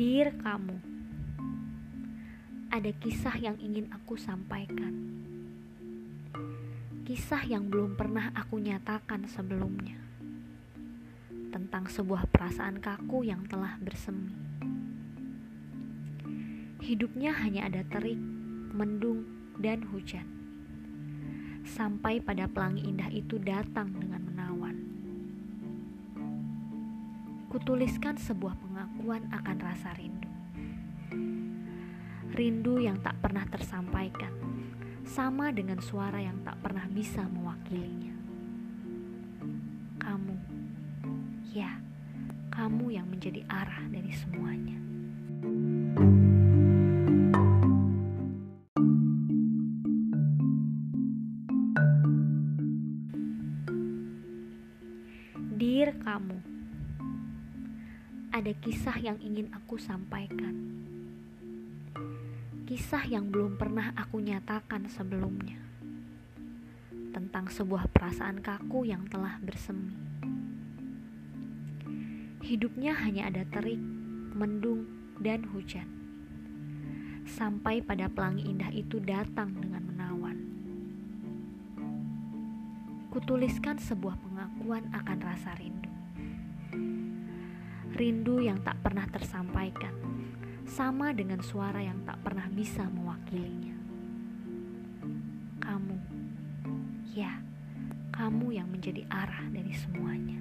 Dear kamu, ada kisah yang ingin aku sampaikan. Kisah yang belum pernah aku nyatakan sebelumnya. Tentang sebuah perasaan kaku yang telah bersemi. Hidupnya hanya ada terik, mendung, dan hujan. Sampai pada pelangi indah itu datang dengan menawan. Kutuliskan sebuah pengakuan akan rasa rindu. Rindu yang tak pernah tersampaikan, sama dengan suara yang tak pernah bisa mewakilinya. Kamu, ya, kamu yang menjadi arah dari semuanya. Dear kamu, ada kisah yang ingin aku sampaikan. Kisah yang belum pernah aku nyatakan sebelumnya. Tentang sebuah perasaan kaku yang telah bersemi. Hidupnya hanya ada terik, mendung, dan hujan. Sampai pada pelangi indah itu datang dengan menawan. Kutuliskan sebuah pengakuan akan rasa rindu rindu yang tak pernah tersampaikan, sama dengan suara yang tak pernah bisa mewakilinya. Kamu, ya, kamu yang menjadi arah dari semuanya.